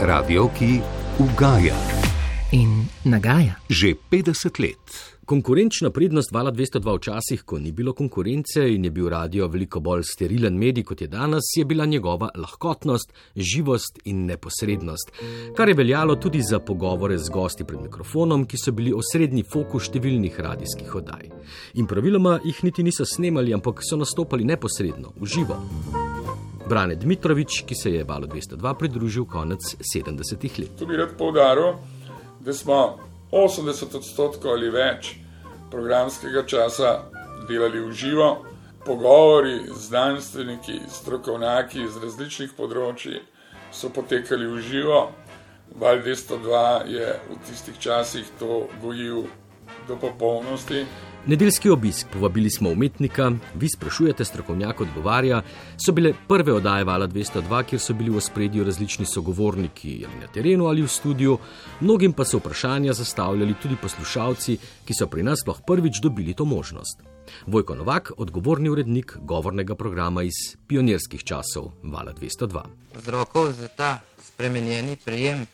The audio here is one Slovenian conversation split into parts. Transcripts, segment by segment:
Radio, ki ugaja in nagaja. že 50 let. Konkurenčna prednost vala 202 včasih, ko ni bilo konkurence in je bil radio veliko bolj sterilen medij kot je danes, je bila njegova lahkotnost, živost in neposrednost, kar je veljalo tudi za pogovore z gosti pred mikrofonom, ki so bili osrednji fokus številnih radijskih oddaj. In praviloma jih niti niso snemali, ampak so nastopali neposredno, v živo. Brane Dmitrovič, ki se je valo 202 pridružil konec 70-ih let. Tu bi rad poudaril, da smo 80 odstotkov ali več programskega časa delali v živo, pogovori z znanstveniki, strokovnjaki iz različnih področji so potekali v živo. Val 202 je v tistih časih to gojil do popolnosti. Nedeljski obisk, povabili smo umetnika, vi sprašujete, strokovnjak odgovarja, so bile prve oddaje Vala 202, kjer so bili v spredju različni sogovorniki ali na terenu ali v studiu, mnogim pa so vprašanja zastavljali tudi poslušalci, ki so pri nas sploh prvič dobili to možnost. Vojko Novak, odgovorni urednik govornega programa iz pionirskih časov Vala 202. Vzrokov za ta spremenjeni prejem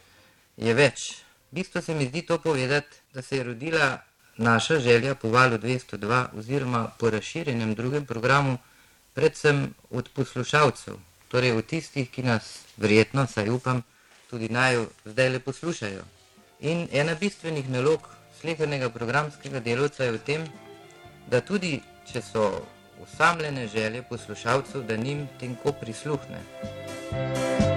je več. V bistvu se mi zdi to povedati, da se je rodila naša želja po valu 202 oziroma po razširjenem drugem programu, predvsem od poslušalcev, torej od tistih, ki nas verjetno, saj upam, tudi naj zdaj le poslušajo. In ena bistvenih nalog slehernega programskega delovca je v tem, da tudi če so osamljene želje poslušalcev, da njim tenko prisluhne.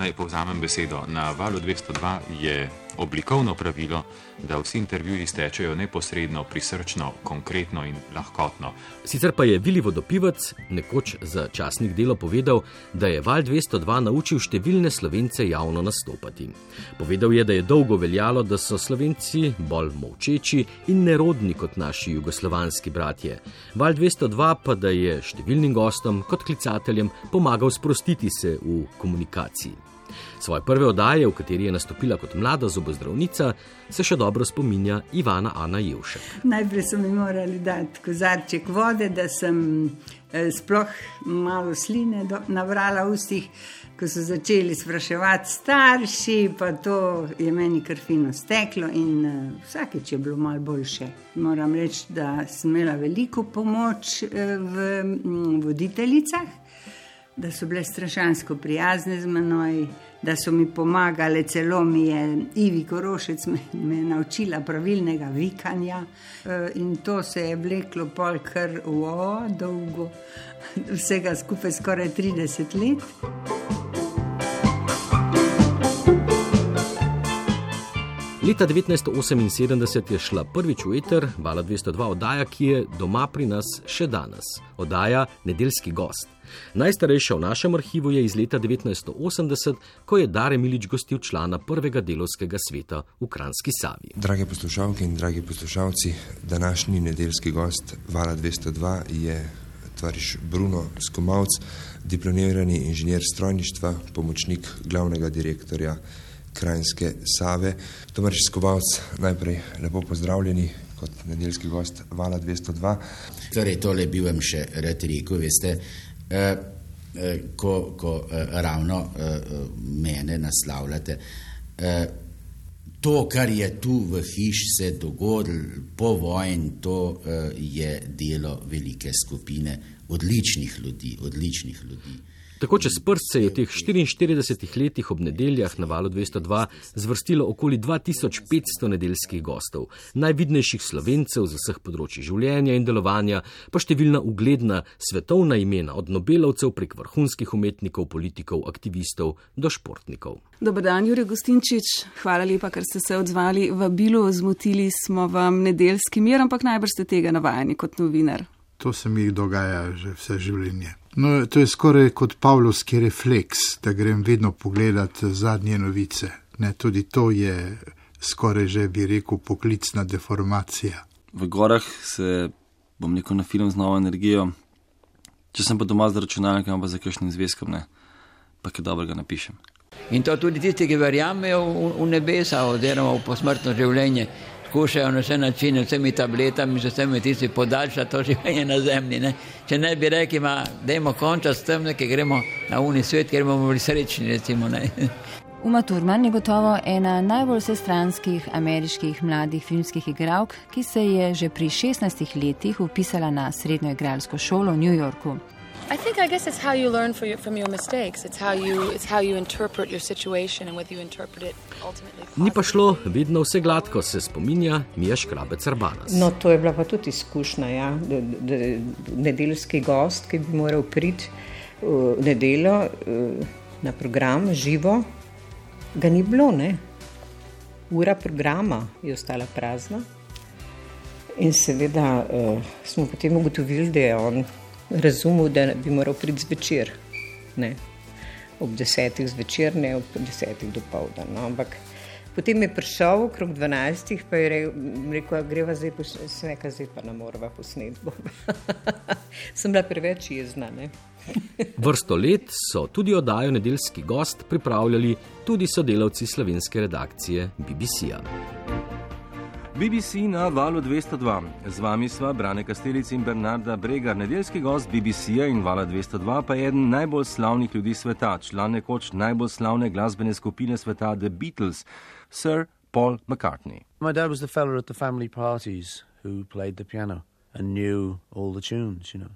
Naj povzamem besedo. Na valu 202 je oblikovno pravilo, da vsi intervjuji stečejo neposredno, prisrčno, konkretno in lahkotno. Sicer pa je Vili Vodopivec nekoč za časnik delo povedal, da je Val 202 naučil številne slovence javno nastopati. Povedal je, da je dolgo veljalo, da so slovenci bolj molčeči in nerodni kot naši jugoslovanski bratje. Val 202 pa da je številnim gostom kot klicateljem pomagal sprostiti se v komunikaciji. Svoje prve oddaje, v kateri je nastopila kot mlada zobozdravnica, se še dobro spominja Ivana Ana Jevšek. Najprej so mi morali dati kozarček vode, da sem eh, sploh malo sline do, navrala v ustih, ko so začeli spraševati starši, pa to je meni kar fino steklo in uh, vsakeč je bilo malo boljše. Moram reči, da sem imela veliko pomoč uh, v mm, voditeljicah da so bile strašansko prijazne z menoj, da so mi pomagale, celo mi je Ivi Korošec me, me naučila pravilnega vikanja e, in to se je vleklo pol kar o, dolgo, vsega skupaj skoraj 30 let. Leta 1978 je šla prvič v eter, Vala 202 oddaja, ki je doma pri nas še danes. Oddaja Nedeljski gost. Najstarejša v našem arhivu je iz leta 1980, ko je Dare Milič gostil člana prvega delovskega sveta v Kranski Savi. Drage poslušalke in dragi poslušalci, današnji nedeljski gost Vala 202 je tvariš Bruno Skomalc, diplomirani inženir strojništva, pomočnik glavnega direktorja Krajinske Save. Tomaž Skovalc, najprej lepo pozdravljeni kot nedeljski gost Vala 202. Torej, tole bi vam še rad rekel, veste, eh, eh, ko, ko eh, ravno eh, mene naslavljate. Eh, to, kar je tu v hiši se dogodilo po vojni, to eh, je delo velike skupine odličnih ljudi, odličnih ljudi. Tako čez prst se je v teh 44 letih ob nedeljah na valu 202 zvrstilo okoli 2500 nedeljskih gostov, najvidnejših slovencev z vseh področji življenja in delovanja, pa številna ugledna svetovna imena, od nobelovcev prek vrhunskih umetnikov, politikov, aktivistov do športnikov. Dobar dan, Jure Gostinčič, hvala lepa, ker ste se odzvali v bilo, zmotili smo vam nedeljski mir, ampak najbrž ste tega navajeni kot novinar. To se mi dogaja že vse življenje. No, to je skoraj kot Pavlovski refleks, da grem vedno pogledat zadnje novice. Ne, tudi to je skoraj že, bi rekel, poklicna deformacija. V gorah se bom rekel na film z novo energijo, če sem pa doma z računalnikom, pa za kakšnim zvezkom, ne, pa kaj dobrega napišem. In to tudi tisti, ki verjamejo v, v nebesa oziroma v posmrtno življenje, kušajo na vse načine, vsemi tabletami, z vsemi tisti podaljša to življenje na zemlji. Ne? Če ne bi rekli, da imamo konča s tem, ki gremo na uni svet, ker bomo bili srečni. Recimo, Uma Turman je gotovo ena najbolj vsestranskih ameriških mladih filmskih igralk, ki se je že pri 16 letih upisala na srednjo igralsko šolo v New Yorku. I think I guess it's how you learn your, from your mistakes. It's how you it's how you interpret your situation and whether you interpret it ultimately. Ni pa šlo vedno vse gladko, se spominja Mija Škrabec Arbanas. No, to je bila pa tudi izkušnja, ja. da, da, nedeljski gost, ki bi moral priti v nedeljo na program živo, ga ni bilo, ne. Ura programa je ostala prazna. In seveda uh, smo potem ugotovili, da je on razumel, da bi moral priti zvečer. Ne. Ob desetih zvečer, ne ob desetih do povdan. No. Ampak potem je prišel okrog dvanajstih, pa je rekel, da greva zdaj po sveka, zdaj pa ne morava posneti. Sem bila preveč jezna. Vrsto let so tudi oddajo Nedeljski gost pripravljali tudi sodelavci slovenske redakcije BBC-a. BBC na valu 202. Z vami sva Brane Kastelic in Bernarda Bregar. Nedeljski gost BBC-a in vala 202 pa je eden najbolj slavnih ljudi sveta, član nekoč najbolj slavne glasbene skupine sveta The Beatles, Sir Paul McCartney. My dad was the fellow at the family parties who played the piano and knew all the tunes, you know,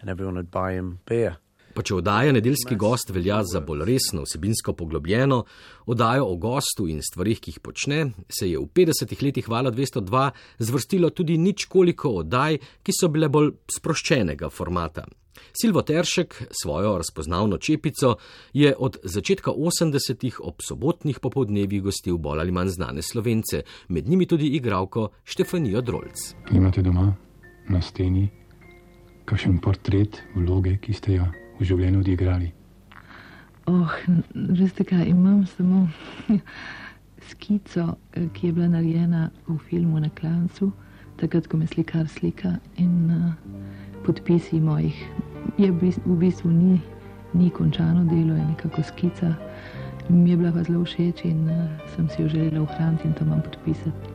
and everyone would buy him beer. Pa če oddaja nedeljski gost velja za bolj resno, vsebinsko poglobljeno, oddajo o gostu in stvarih, ki jih počne, se je v 50-ih letih Vala 202 zvrstilo tudi nič koliko oddaj, ki so bile bolj sproščenega formata. Silvo Teršek svojo razpoznavno čepico je od začetka 80-ih ob sobotnih popovdnevih gostil bolj ali manj znane slovence, med njimi tudi igralko Štefanijo Drolc. Imate doma na steni kakšen portret vloge, ki ste jo v življenju odigrali? Oh, veste kaj, imam samo skico, ki je bila narejena v filmu na klancu, takrat, ko me slikar slika in uh, podpisi mojih. Je v bistvu ni, ni končano delo, je nekako skica. Mi je bila pa zelo všeč in uh, sem si jo želela ohraniti in to imam podpisati.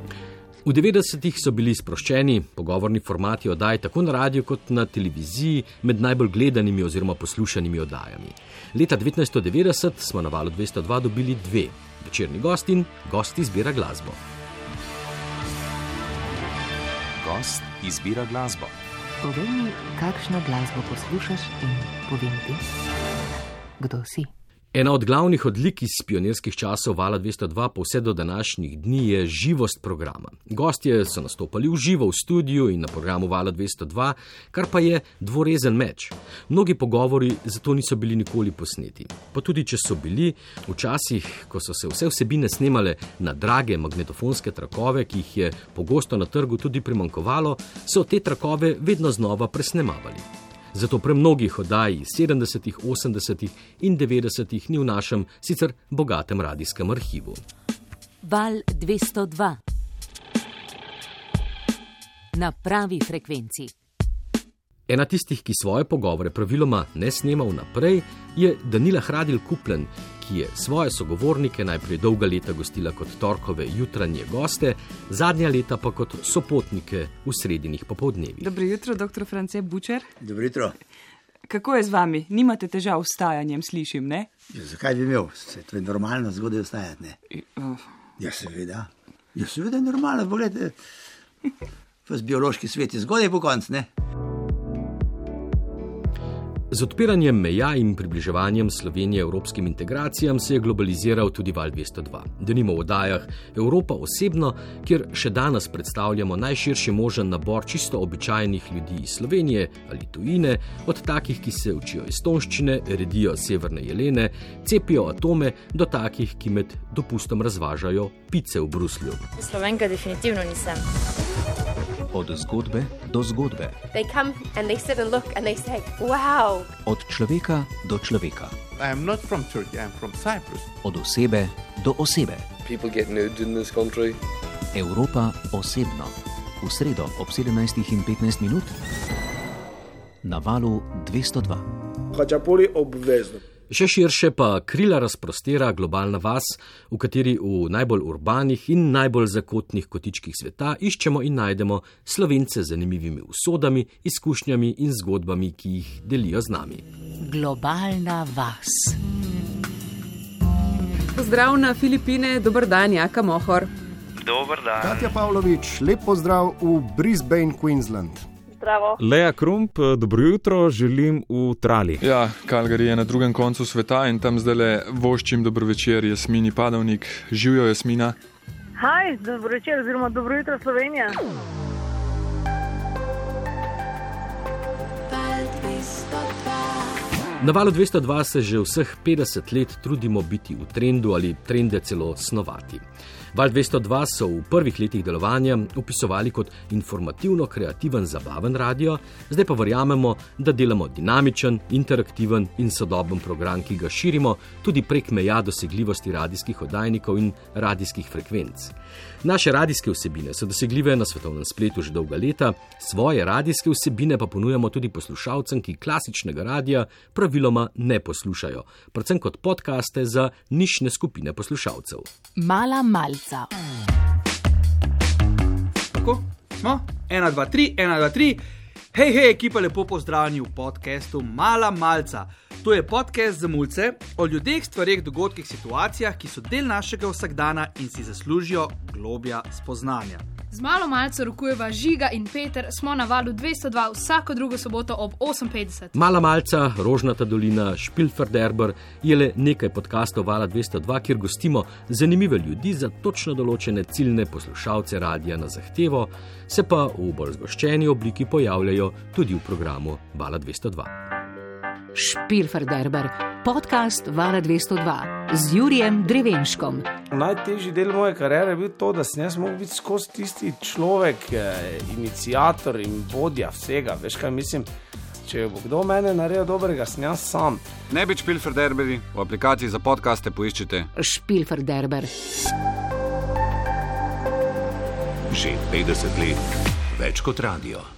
V 90-ih so bili sproščeni pogovorni formati oddaj tako na radiju kot na televiziji med najbolj gledanimi oziroma poslušanimi oddajami. Leta 1990 smo na valu 202 dobili dve: večerni gost in gost izbira glasbo. Gost izbira glasbo. Povej mi, kakšno glasbo poslušaš in povem ti, kdo si. Ena od glavnih odlik iz pionirskih časov Vala 202 pa vse do današnjih dni je živost programa. Gostje so nastopali v živo v studiu in na programu Vala 202, kar pa je dvorezen meč. Mnogi pogovori zato niso bili nikoli posneti. Pa tudi, če so bili, včasih, ko so se vse vsebine snemale na drage magnetofonske trakove, ki jih je pogosto na trgu tudi primankovalo, so te trakove vedno znova presnemavali. Zato pre mnogih oddaj iz 70., 80. in 90. ni v našem sicer bogatem radijskem arhivu. Val 202 na pravi frekvenci. Ena tistih, ki svoje pogovore praviloma ne snema vnaprej, je Danila Hradil Kuplen, ki je svoje sogovornike najprej dolga leta gostila kot torkove jutranje goste, zadnja leta pa kot sopotnike v sredinih popovdnevih. Dobro jutro, dr. France Bučer. Dobro jutro. Kako je z vami? Nimate težav s vstajanjem, slišim, ne? Ja, zakaj bi imel? Se, to je normalno zgodaj vstajati, ne? Uh. Ja, seveda. Ja, seveda je normalno, pogledajte. Vas biološki svet je zgodaj po koncu, ne? Z odpiranjem meja in približevanjem Slovenije evropskim integracijam se je globaliziral tudi Val 202. Denimo v oddajah Evropa osebno, kjer še danes predstavljamo najširši možen nabor čisto običajnih ljudi iz Slovenije ali tujine, od takih, ki se učijo estonščine, redijo severne jelene, cepijo atome, do takih, ki med dopustom razvažajo pice v Bruslju. Slovenka definitivno nisem. Od zgodbe do zgodbe. They come and they sit and look and they say, wow. Od človeka do človeka. I am not from Turkey, I am from Cyprus. Od osebe do osebe. People get nude in this country. Evropa osebno. V sredo ob 17 in 15 minut na valu 202. Hačapuri obvezno. Še širše pa krila razprostira globalna vas, v kateri v najbolj urbanih in najbolj zakotnih kotičkih sveta iščemo in najdemo slovence z zanimivimi usodami, izkušnjami in zgodbami, ki jih delijo z nami. Globalna vas. Pozdrav na Filipine, dober dan, Jaka Mohor. Dober dan. Katja Pavlović, lep pozdrav v Brisbane, Queensland. Zdravo. Leja Krump, dobro jutro, želim v Trali. Ja, Kalgari je na drugem koncu sveta in tam zdaj le voščim dobro večer, Jasmini Padovnik. Živijo Jasmina. Hej, dobro večer, oziroma dobro jutro Slovenija. Na valu 202 se že vseh 50 let trudimo biti v trendu ali trende celo snovati. Val 202 so v prvih letih delovanja opisovali kot informativno-kreativen, zabaven radio, zdaj pa verjamemo, da delamo dinamičen, interaktiven in sodoben program, ki ga širimo tudi prek meja dosegljivosti radijskih oddajnikov in radijskih frekvenc. Naše radijske vsebine so dosegljive na svetovnem spletu že dolga leta, svoje radijske vsebine pa ponujamo tudi poslušalcem, ki klasičnega radia praviloma ne poslušajo, predvsem kot podkaste za nišne skupine poslušalcev. Mala malca. Tako, smo, ena, dva, tri, ena, dva, tri. Hej, hej, ekipa, lepo pozdravljeni v podkastu Mala Malca. To je podcast za mulce o ljudeh, stvarih, dogodkih, situacijah, ki so del našega vsakdana in si zaslužijo globja spoznanja. Z malo malce rokujeva Žiga in Peter, smo na valu 202 vsako drugo soboto ob 8:50. Mala malca, Rožnata dolina, Špilferderber je le nekaj podkastov Vala 202, kjer gostimo zanimive ljudi za točno določene ciljne poslušalce radia na zahtevo, se pa v bolj zgoščeni obliki pojavljajo tudi v programu Vala 202. Špilferderber, podcast Vala 202 z Jurijem Drevenškom. Najtežji del moje kariere je bil to, da sem jaz mogel biti skozi tisti človek, eh, inicijator in vodja vsega. Veš kaj mislim? Če bo kdo mene naredil dobrega, sem jaz sam. Ne bi špilfer derberi, v aplikaciji za podkaste poiščite. Špilferderber. Že 50 let, več kot radio.